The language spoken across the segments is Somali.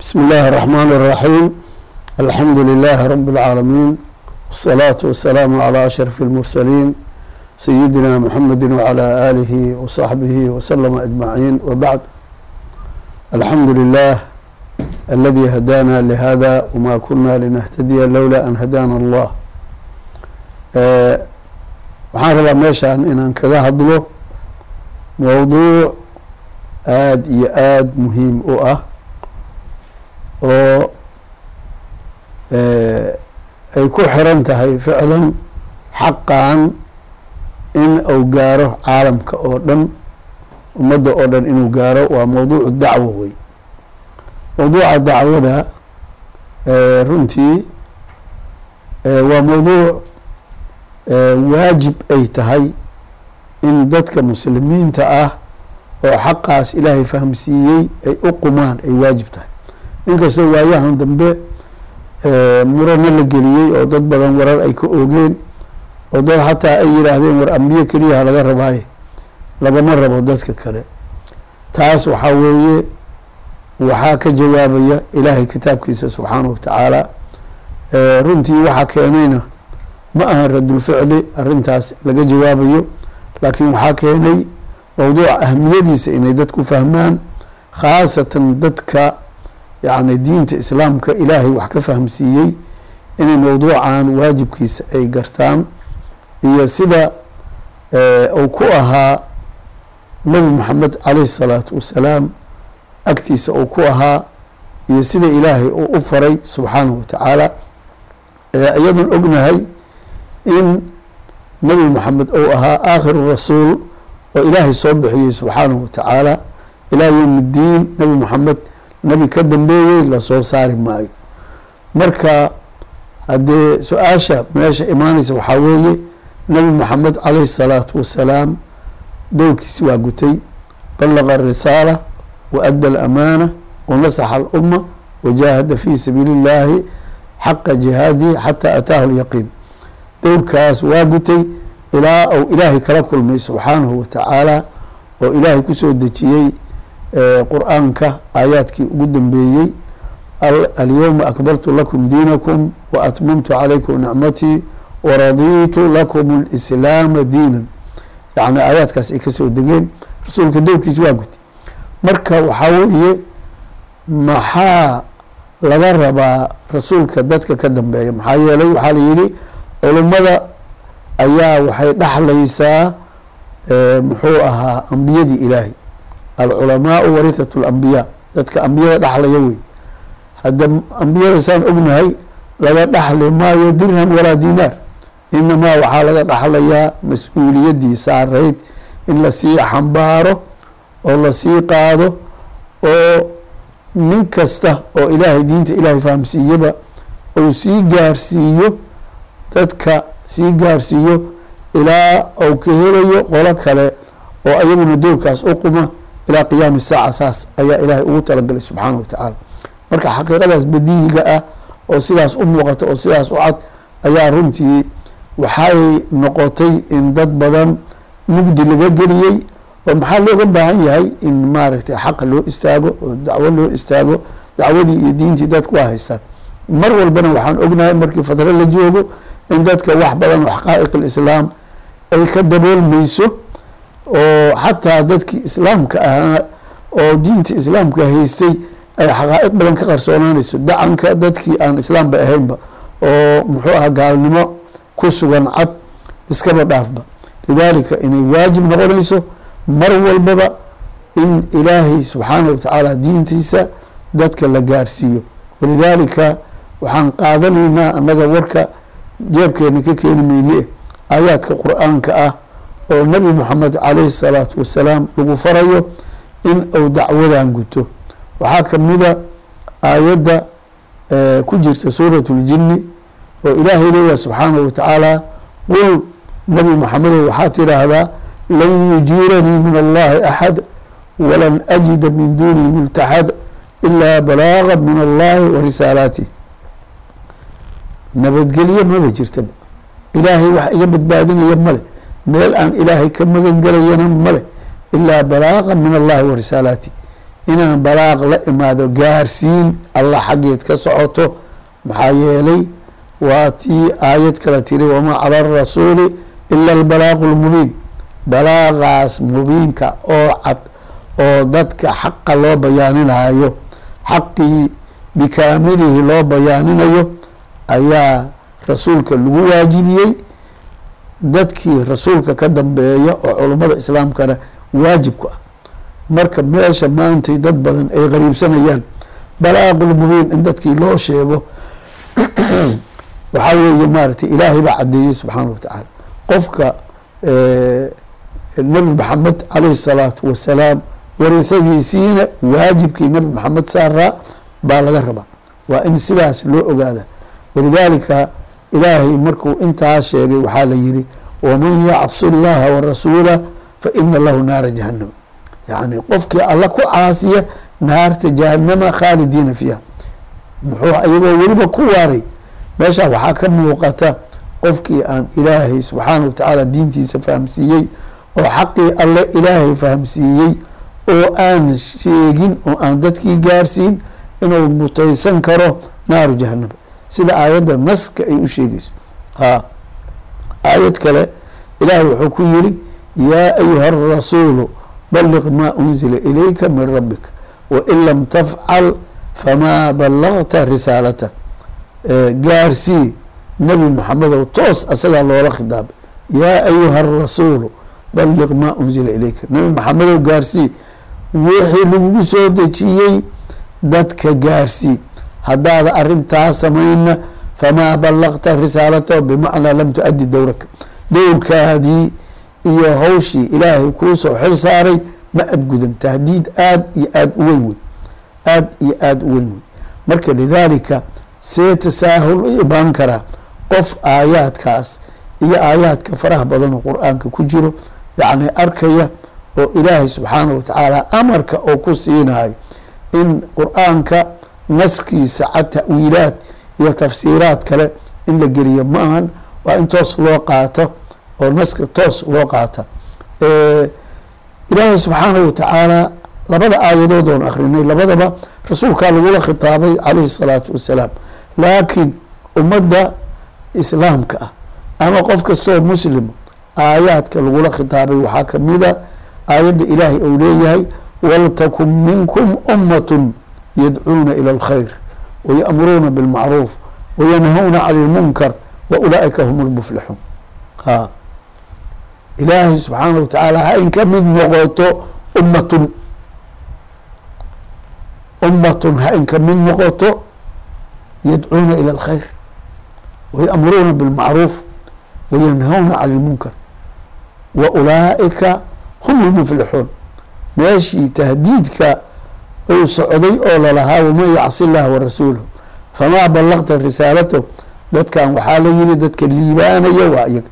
بسم الله الرحمن الرحيم الحمد لله رب العالمين والصلاة والسلام على أشرف المرسلين سيدنا محمد وعلى آله وصحبه وسلم أجمعين وبعد الحمد لله الذي هدانا لهذا وما كنا لنهتدي لولا أن هدانا الله وحان ربا meeshaan inaan kaga hadlo mowduuc aada iyo aada muhiim u أه oo ay ku xiran tahay ficlan xaqan in uu gaaro caalamka oo dhan ummadda oo dhan inuu gaaro waa mowduucu dacwo wey mowduuca dacwada runtii waa mowduuc waajib ay tahay in dadka muslimiinta ah oo xaqaas ilaahay fahamsiiyey ay u qumaan ay waajib tahay inkastoo waayahan dambe murano la geliyey oo dad badan warar ay ka oogeen oo dad xataa ay yiraahdeen war ambiye keliyaha laga rabaaye lagama rabo dadka kale. Taas waxaa weeye waxaa ka jawaabaya ilaahay kitaabkiisa subxaanahu watacaala runtii waxaa keenayna ma ahan radulficli arrintaas laga jawaabayo laakiin waxaa keenay mowduuca ahamiyadiisa inay dadku fahmaan khaasatan dadka yacni diinta islaamka ilaahay wax ka fahamsiiyey inay mowduucan waajibkiisa ay gartaan. Iyo sida uu ku ahaa nabi maxamed caleyhi salaatu wasalaam agtiisa uu ku ahaa iyo sida ilaahay uu u faray subxaanahu watacaala iyadoon ognahay in nabi maxamed uu ahaa aakhiru rasuul oo ilaahay soo bixiyey subxaanahu watacaala ilaa yowm iddiin nabi maxamed nabi ka dambeeyey la soo saari maayo. Marka haddee su'aasha meesha imaanaysa waxaa weeye nabi maxamed caleyhi salaatu wasalaam dowrkiisi waa gutay balaqa arisaala wa adda alamaana wa nasaxa alumma wajaahada fi sabiili illaahi xaqa jihaadihi xataa ataahu lyaqiin dowrkaas waa gutay ilaa uu ilaahay kala kulmay subxaanahu watacaala oo ilaahay ku soo dejiyey qur'aanka aayaadkii ugu dambeeyey alyowma akbartu lakum diinakum wa atmamtu calaykum nicmatii waradiitu lakum lislaama diinan. Yacni aayaadkaas ay ka soo degeen. Rasuulka dowrkiis waa gutay marka waxaa weeye maxaa laga rabaa rasuulka dadka ka dambeeya? Maxaa yeelay waxaa layidhi culummada ayaa waxay dhaxlaysaa muxuu ahaa ambiyadii ilaahay alculamaau warithatu lambiyaa dadka ambiyada dhaxlaya wey hadda ambiyada saan ognahay laga dhaxli maayo dirham walaa dinaar inamaa waxaa laga dhaxlayaa mas'uuliyadii saarayd in la sii xambaaro oo la sii qaado oo nin kasta oo ilaahay diinta ilaahay fahamsiiyaba uu sii gaarsiiyo dadka sii gaarsiiyo ilaa uu ka helayo qolo kale oo ayaguna dowrkaas u quma ilaa qiyaami saaca saas ayaa ilaahay ugu talagalay subxaanahu watacaala marka xaqiiqadaas badiyiga ah oo sidaas u muuqata oo sidaas u cad ayaa runtii waxay noqotay in dad badan mugdi laga geliyey oo maxaa looga baahan yahay? In maaragtay xaqa loo istaago oo dacwo loo istaago dacwadii iyo diintii dadku waa haystaan. Mar walbana waxaan ognahay markii fadro la joogo in dadka wax badan oo xaqaa'iq alislaam ay ka daboolmayso oo xataa dadkii islaamka ahaa oo diinta islaamka haystay ay xaqaa'iq badan ka qarsoonaanayso. Dacanka dadkii aan islaamba ahaynba oo muxuu aha gaalnimo ku sugan cad iskaba dhaafba. Lidaalika inay waajib noqonayso mar walbaba in ilaahay subxaanahu watacaala diintiisa dadka la gaarsiiyo. Walidaalika waxaan qaadanaynaa annaga warka jeebkeena ka keeni meyne aayaadka qur'aanka ah oo nabi moxamed caleyhi salaatu wasalaam lagu farayo in uu dacwadan guto. Waxaa kamida aayadda ku jirta suurat ljini oo ilaahay leeyahay subxaanahu watacaala qul nabi moxamedow waxaa tidhaahdaa lan yujiiranii min allahi axad walan ajida min dunihi multaxad ilaa balaaga min allahi wa risaalaatih nabadgelyo maba jirtaba ilaahay wax iga badbaadinaya male meel aan ilaahay ka magan gelayana male ilaa balaaqa min allahi wa risaalaatih inaan balaaq la imaado gaarsiin allah xaggeed ka socoto maxaa yeelay waa tii aayad kale tiri wamaa cala arasuuli ila albalaaqu lmubiin balaaqaas mubiinka oo cad oo dadka xaqa loo bayaaninayo xaqii bikaamilihi loo bayaaninayo ayaa rasuulka lagu waajibiyey dadkii rasuulka ka dambeeya oo culummada islaamkana waajibku ah. Marka meesha maantay dad badan ay qariibsanayaan balaaqulmubiin in dadkii loo sheego waxaa weeye maaragtay ilaahay baa caddeeyey subxaana wa tacaala. Qofka nebi maxamed calayhi salaatu wasalaam wariisadiisiina waajibkii nebi maxamed saaraa baa laga rabaa. Waa in sidaas loo ogaada. Walidaalika ilaahay markuu intaa sheegay waxaa la yihi waman yacsi اllaha warasuula faina lahu naara jahanam yani qofkii alla ku caasiya naarta jahanama khaalidiina fiiha. Muxuu iyagoo weliba ku waaray. Meesha waxaa ka muuqata qofkii aan ilaahay subxaana wa tacaala diintiisa fahamsiiyey oo xaqii alle ilaahay fahamsiiyey oo aan sheegin oo aan dadkii gaarsiin inuu mutaysan karo naaru jahanama sida aayadda naska ay u sheegayso. Ha aayad kale ilaah wuxuu ku yiri yaa ayuha arasuulu balliq maa unzila ilayka min rabbika wain lam tafcal famaa ballagta risaalata. Gaarsii nebi maxamedow toos asagaa loola khidaabay yaa ayuha arasuulu balliq maa unzila ilayka. Nebi maxamedow gaarsii wixii lagugu soo dejiyey dadka gaarsii haddaada arintaas samayna famaa ballaqta risaalatahu bimacnaa lam tu-addi dowraka dowrkaadii iyo hawshii ilaahay kuusoo xil saaray ma adgudan tahdiid aada iyo aada u weyn wey aada iyo aada u weyn wey marka lidaalika see tasaahul u imaan karaa qof aayaadkaas iyo aayaadka faraha badan oo qur'aanka ku jiro yacni arkaya oo ilaahay subxaana wa tacaala amarka oo ku siinayo in qur'aanka naskiisa cad ta'wiilaad iyo tafsiiraad kale in la geliyo ma ahan waa in toos loo qaato oo naska toos loo qaata. Ilaahay subxaana wa tacaala labada aayadood oon akrinay labadaba rasuulkaa lagula khitaabay calayhi salaatu wasalaam laakiin ummadda islaamka ah ama qof kastoo muslima aayaadka lagula khitaabay waxaa kamida aayadda ilaahay ou leeyahay waltakun minkum ummatun yadcuuna ila alkhayr wayamuruuna bilmacruuf wayanhawna cani lmunkar wa ulaaika hum lmuflixuun ha ilaahay subxaana wa tacaala ha in ka mid noqoto ummatun ummatun ha in ka mid noqoto yadcuuna ila alkhayr wayamuruuna bilmacruuf wayanhawna cani lmunkar wa ulaaika hum lmuflixuun meeshii tahdiidka uu socday oo lalahaa waman yacsi illaha warasuulahu famaa ballaqta risaalatahu dadkan waxaa la yiri dadka liibaanaya waa iyaga.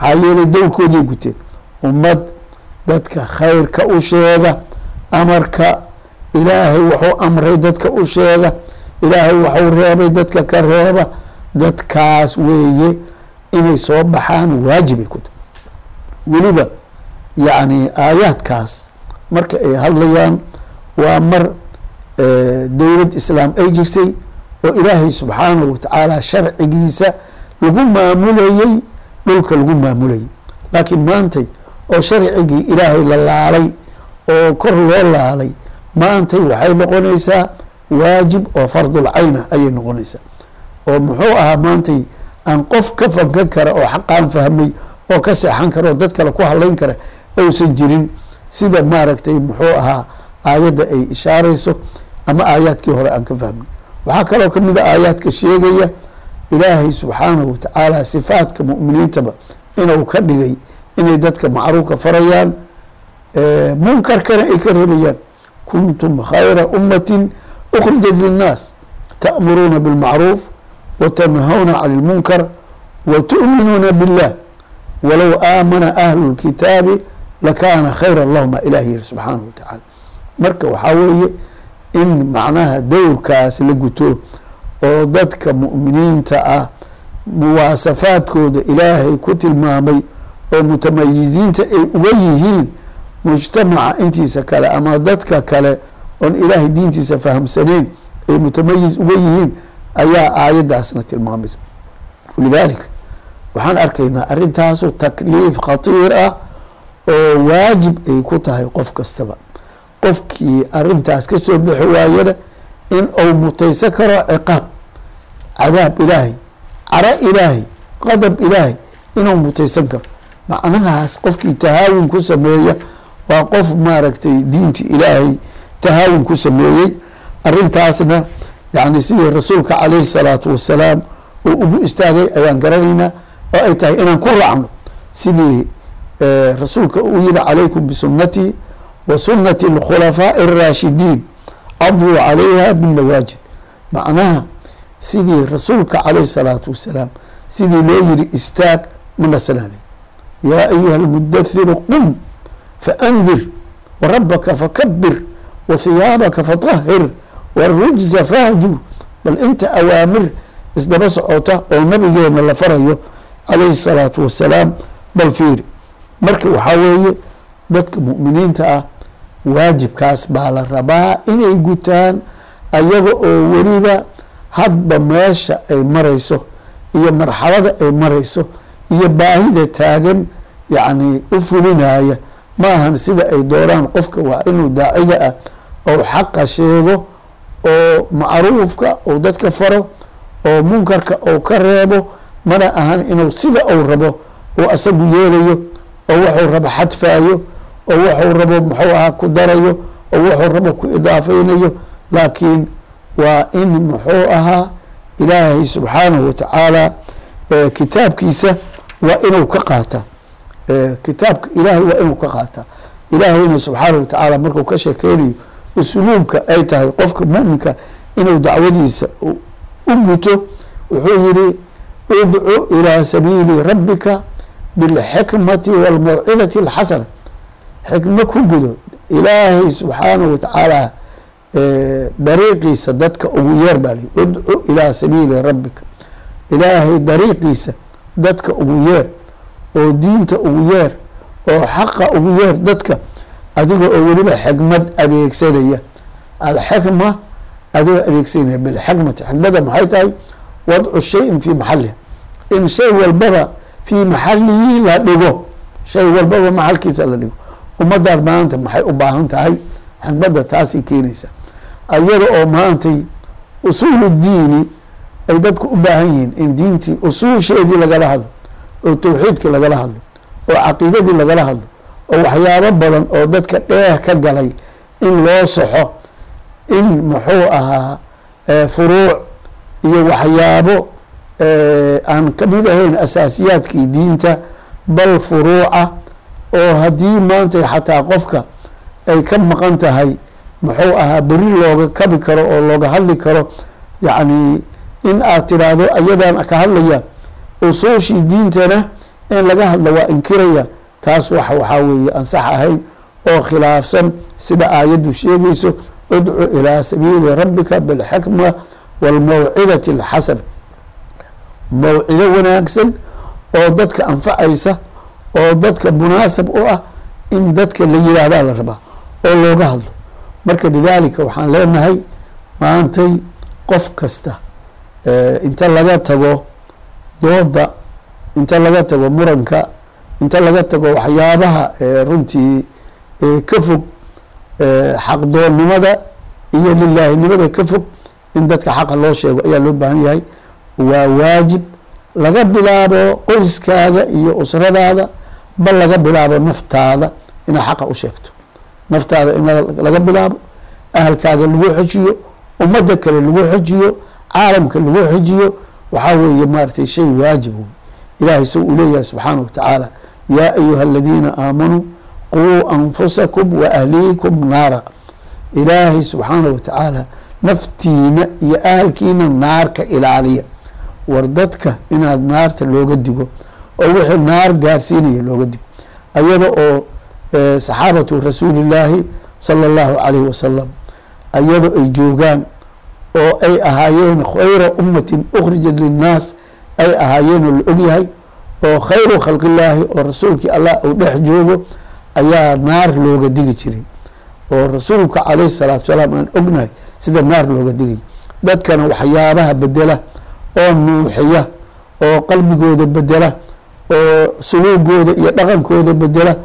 Maxaa yeelay dowrkooday guteen ummad dadka khayrka u sheega amarka ilaahay wuxuu amray dadka u sheega ilaahay waxuu reebay dadka ka reeba dadkaas weeye inay soo baxaan waajibay ku tahay. Weliba yacni aayaadkaas marka ay hadlayaan waa mar dowlad islaam ay jirtay oo ilaahay subxaanahu watacaala sharcigiisa lagu maamulayey dhulka lagu maamulayay laakiin maantay oo sharcigii ilaahay la laalay oo kor loo laalay maantay waxay noqonaysaa waajib oo fardul cayna ayay noqonaysaa. Oo muxuu ahaa maantay aan qof ka fankan kara oo xaqaan fahmay oo ka seexan kara oo dad kale ku hadlayn kara ousan jirin. Sida maaragtay muxuu ahaa aayadda ay ishaarayso ama aayaadkii hore aan ka fahmin. Waxaa kaloo ka mid a aayaadka sheegaya ilaahay subxaanahu watacaala sifaadka mu'miniintaba inuu ka dhigay inay dadka macruufka farayaan munkarkana ay ka reebayaan. Kuntum khayra ummatin ukhrijat linnaas ta'muruuna bilmacruuf watanhawna cani lmunkar watu'minuuna billah. Walow aamana ahlu lkitaabi lakaana khayra lahuma ilah yiri subxaanahu watacaala marka waxaa weeye in macnaha dowrkaas la guto oo dadka mu'miniinta ah muwaasafaadkooda ilaahay ku tilmaamay oo mutamayiziinta ay uga yihiin mujtamaca intiisa kale ama dadka kale oon ilaahay diintiisa fahamsaneyn ay mutamayiz uga yihiin ayaa aayaddaasna tilmaamaysa. Walidaalika waxaan arkaynaa arrintaasu takliif khatiir ah oo waajib ay ku tahay qof kastaba qofkii arintaas ka soo bixi waayana in uu mutaysan karo ciqaab. Cadaab ilaahay cara ilaahay qadab ilaahay inuu mutaysan karo. Macnahaas qofkii tahaawun ku sameeya waa qof maaragtay diinti ilaahay tahaawun ku sameeyey. Arintaasna yani sidii rasuulka calayhi salaatu wasalaam uu ugu istaagay ayaan garanaynaa oo ay tahay inaan ku raacno. Sidii rasuulka uu yihi calaykum bisunatii wa sunati اlkhulafaaءi الraashidiin caduu calayha binawaajid macnaha sidii rasuulka calayh الsalaatu wasalaam sidii loo yiri istaag mana sanaanay yaa ayuha اlmudathiru qum faandir warabaka fakabir wahiyaabaka faطahir warujza fahjur bal inta awaamir isdaba socota oo nabigeena la farayo calayhi الsalaatu wasalaam bal fiiri marka waxaa weeye dadka mu'miniinta ah waajibkaas baa la rabaa inay gutaan ayaga oo weliba hadba meesha ay marayso iyo marxalada ay marayso iyo baahida taagan yacni u fulinaya ma ahan sida ay dooraan qofka waa inuu daaciga ah ou xaqa sheego oo macruufka ou dadka faro oo munkarka ou ka reebo. Mana ahan inuu sida uu rabo uu asagu yeelayo oo wuxuu rabo xadfaayo oo wuxuu rabo muxuu ahaa ku darayo oo wuxuu rabo ku idaafeynayo laakiin waa in muxuu ahaa ilaahay subxaanahu watacaala kitaabkiisa waa inuu ka qaata. Kitaabka ilaahay waa inuu ka qaata. Ilaahayna subxaanahu watacaala markuu ka sheekeynayo usluubka ay tahay qofka muminka inuu dacwadiisa u guto wuxuu yihi udcu ilaa sabiili rabbika bilxikmati walmawcidati alxasana xikmo ku gudo. Ilaahay subxaanahu watacaala dariiqiisa dadka ugu yeer baa li udcu ilaa sabiili rabbika. Ilaahay dariiqiisa dadka ugu yeer oo diinta ugu yeer oo xaqa ugu yeer dadka adiga oo weliba xikmad adeegsanaya. Alxikma adigoo adeegsanaya bilxikmati. Xikmada maxay tahay? Wadcu shayin fii maxaliha in shay walbaba fii maxalihi la dhigo. Shay walbaba maxalkiisa la dhigo ummaddan maanta maxay u baahan tahay xikmadda taasay keenaysa. Iyada oo maantay usuulu diini ay dadku u baahan yihiin in diintii usuusheedii lagala hadlo oo tawxiidkii lagala hadlo oo caqiidadii lagala hadlo oo waxyaabo badan oo dadka dheeh ka galay in loo soxo in muxuu ahaa furuuc iyo waxyaabo aan ka mid ahayn asaasiyaadkii diinta bal furuuca oo haddii maanta xataa qofka ay ka maqan tahay muxuu ahaa beri looga kabi karo oo looga hadli karo yacni in aad tiraahdo ayadaan ka hadlaya usuushii diintana in laga hadlo waa inkiraya taas wax waxaa weeye aan sax ahayn oo khilaafsan sida aayaddu sheegayso udcu ilaa sabiili rabbika bilxikma walmawcidati alxasana mawcido wanaagsan oo dadka anfacaysa oo dadka munaasab u ah in dadka la yiraahdaa la rabaa oo looga hadlo. Marka lidaalika waxaan leenahay maantay qof kasta inta laga tago dooda inta laga tago muranka inta laga tago waxyaabaha runtii ka fog xaqdoonnimada iyo lilaahinimada ka fog in dadka xaqa loo sheego ayaa loo baahan yahay. Waa waajib laga bilaabo qoyskaaga iyo usradaada bal laga bilaabo naftaada inaad xaqa u sheegto. Naftaada in laga bilaabo ahalkaaga lagu xejiyo ummadda kale lagu xejiyo caalamka lagu xejiyo waxaa weeye maaratay shay waajib wey ilahay so uu leeyahay subxaana watacaala yaa ayuha aladiina aamanuu quu anfusakum wa ahliikum naara. Ilaahay subxaana watacaala naftiina iyo ahalkiina naarka ilaaliya. War dadka inaad naarta looga digo oo wixii naar gaarsiinaya looga digo ayada oo saxaabatu rasuulillaahi sala allahu calayhi wasalam ayadoo ay joogaan oo ay ahaayeen khayra ummatin ukhrijat linnaas ay ahaayeen oo la ogyahay oo khayru khalqillaahi oo rasuulkii allah uu dhex joogo ayaa naar looga digi jiray. Oo rasuulka calayhi salaatu salaam aan ognahay sida naar looga digay dadkana waxyaabaha bedela oo nuuxiya oo qalbigooda bedela oo suluugooda iyo dhaqankooda bedela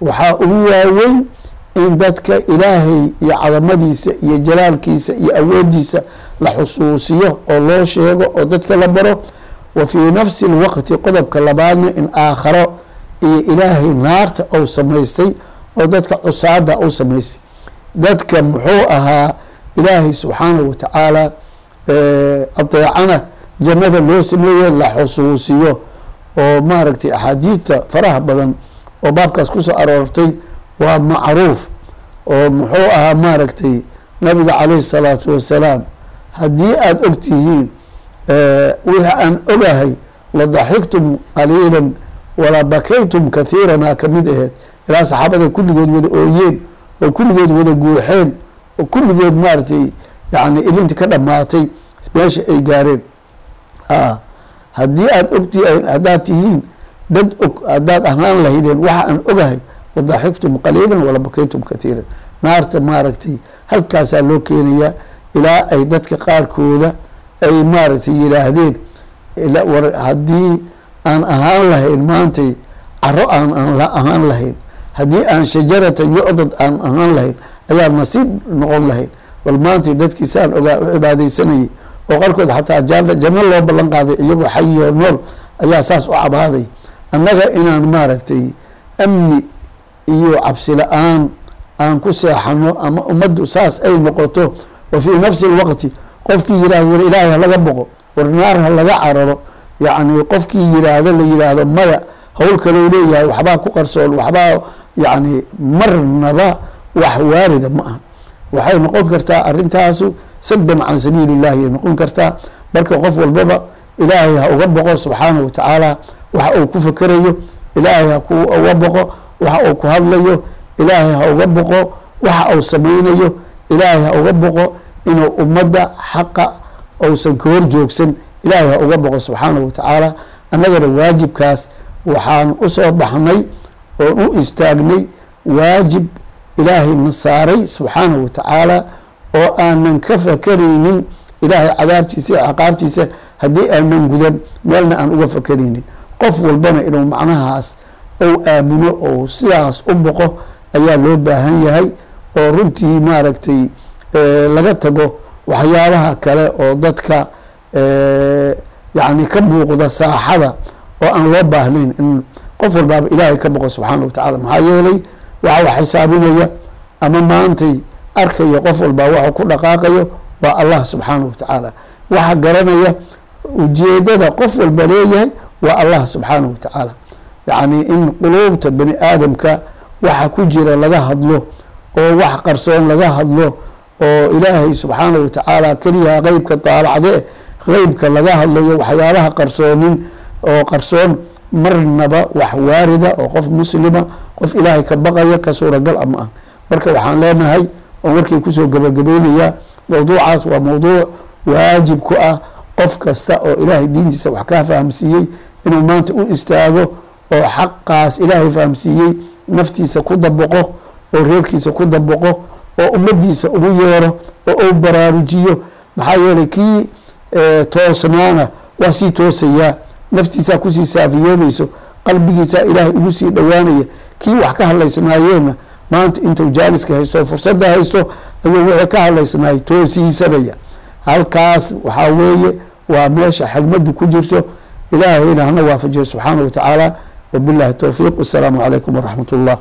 waxaa ugu waaweyn in dadka ilaahay iyo cadamadiisa iyo jalaalkiisa iyo awoodiisa la xusuusiyo oo loo sheego oo dadka la baro wa fii nafsi lwaqti qodobka labaadna in aakharo iyo ilaahay naarta ou samaystay oo dadka cusaada u samaystay. Dadka muxuu ahaa ilaahay subxaanahu watacaala adeecana jannada loo sameeye la xusuusiyo oo maaragtay axaadiidta faraha badan oo baabkaas ku soo aroortay waa macruuf oo muxuu ahaa maaragtay nabiga calayhi salaatu wasalaam. Haddii aada og tihiin wixii aan ogahay la daxigtum qaliilan wala bakaytum kathiiranaa ka mid aheed. Ilaa saxaabada kulligood wada ooyeen oo kulligood wada guuxeen oo kulligood maaragtay yani ilinti ka dhamaatay meesha ay gaareen haddii aada ogtihiin haddaad tihiin dad og haddaad ahaan lahaydeen waxa aan ogahay wadaxigtum qaliilan wala bakaytum kathiiran. Naarta maaragtay halkaasaa loo keenayaa ilaa ay dadka qaarkooda ay maaragtay yidhaahdeen war haddii aan ahaan lahayn maantay caro aan aan ahaan lahayn haddii aan shajaratan yucdad aan ahaan lahayn ayaa nasiib noqon lahayn. Bal maantay dadkii saan ogaa u cibaadeysanayay oo qarkood xataa janno loo ballan qaaday iyagoo xayiyo nool ayaa saas u cabaaday. Annaga inaan maaragtay amni iyo cabsi la'aan aan ku seexano ama ummaddu saas ay noqoto wa fii nafsi lwaqti qofkii yihahdo war ilaahay halaga boqo war naar ha laga cararo yacni qofkii yiraahdo la yiraahdo maya howl kaleu leeyahay waxbaa ku qarsoon waxbaa yacni marnaba wax waarida ma aha waxay noqon kartaa arintaasu saddan can sabiili illahi ay noqon kartaa. Marka qof walbaba ilaahay ha uga boqo subxaanahu watacaala waxa uu ku fakerayo ilaahay ha ku uga boqo waxa uu ku hadlayo ilaahay ha uga boqo waxa uu samaynayo ilaahay ha uga boqo inuu ummadda xaqa uusan ka hor joogsan ilaahay ha uga boqo subxaanahu watacaala annagana waajibkaas waxaan u soo baxnay oon u istaagnay waajib ilaahay na saaray subxaanahu watacaala oo aanan ka fakaraynin ilaahay cadaabtiisa iyo ciqaabtiisa haddii aanan gudan meelna aan uga fakaraynin. Qof walbana inuu macnahaas ou aamino ou sidaas u boqo ayaa loo baahan yahay oo runtii maaragtay laga tago waxyaabaha kale oo dadka yacni ka muuqda saaxada oo aan loo baahnayn in qof walbaaba ilaahay ka boqo subxaana wa tacala maxaa yeelay waxa wax xisaabinaya ama maantay arkaya qof walbaa waxu ku dhaqaaqayo waa allah subxaana wa tacaala waxa garanaya ujeedada qof walba leeyahay waa allah subxaana wa tacaala yacni in quluubta bani aadamka waxa ku jira laga hadlo oo wax qarsoon laga hadlo oo ilaahay subxaana wa tacaala keliyaha qeybka daalacdee qeybka laga hadlayo waxyaabaha qarsoonin oo qarsoon marnaba wax waarida oo qof muslima qof ilaahay ka baqaya ka suuragal ama ah. Marka waxaan leenahay oo markii ku soo gabagabeynaya mawduucaas waa mawduuc waajib ku ah qof kasta oo ilaahay diintiisa wax kaa fahamsiiyey inuu maanta u istaago oo xaqaas ilaahay fahamsiiyey naftiisa ku dabaqo oo reerkiisa ku dabaqo oo ummadiisa ugu yeero oo uu baraarujiyo. Maxaa yeelay kii toosnaana waa sii toosayaa naftiisaa ku sii saafiyoobayso qalbigiisaa ilaahay ugu sii dhowaanaya kii wax ka hadlaysnaayeenna maanta intuu jaaliska haysto fursadda haysto ayuu wixii ka hadlaysnaay toosiisanaya halkaas waxaa weeye waa meesha xigmaddu ku jirto. Ilaahayna hana waafajiyo subxaana wa tacaala wabillahi towfiiq wasalaamu calaykum waraxmat ullah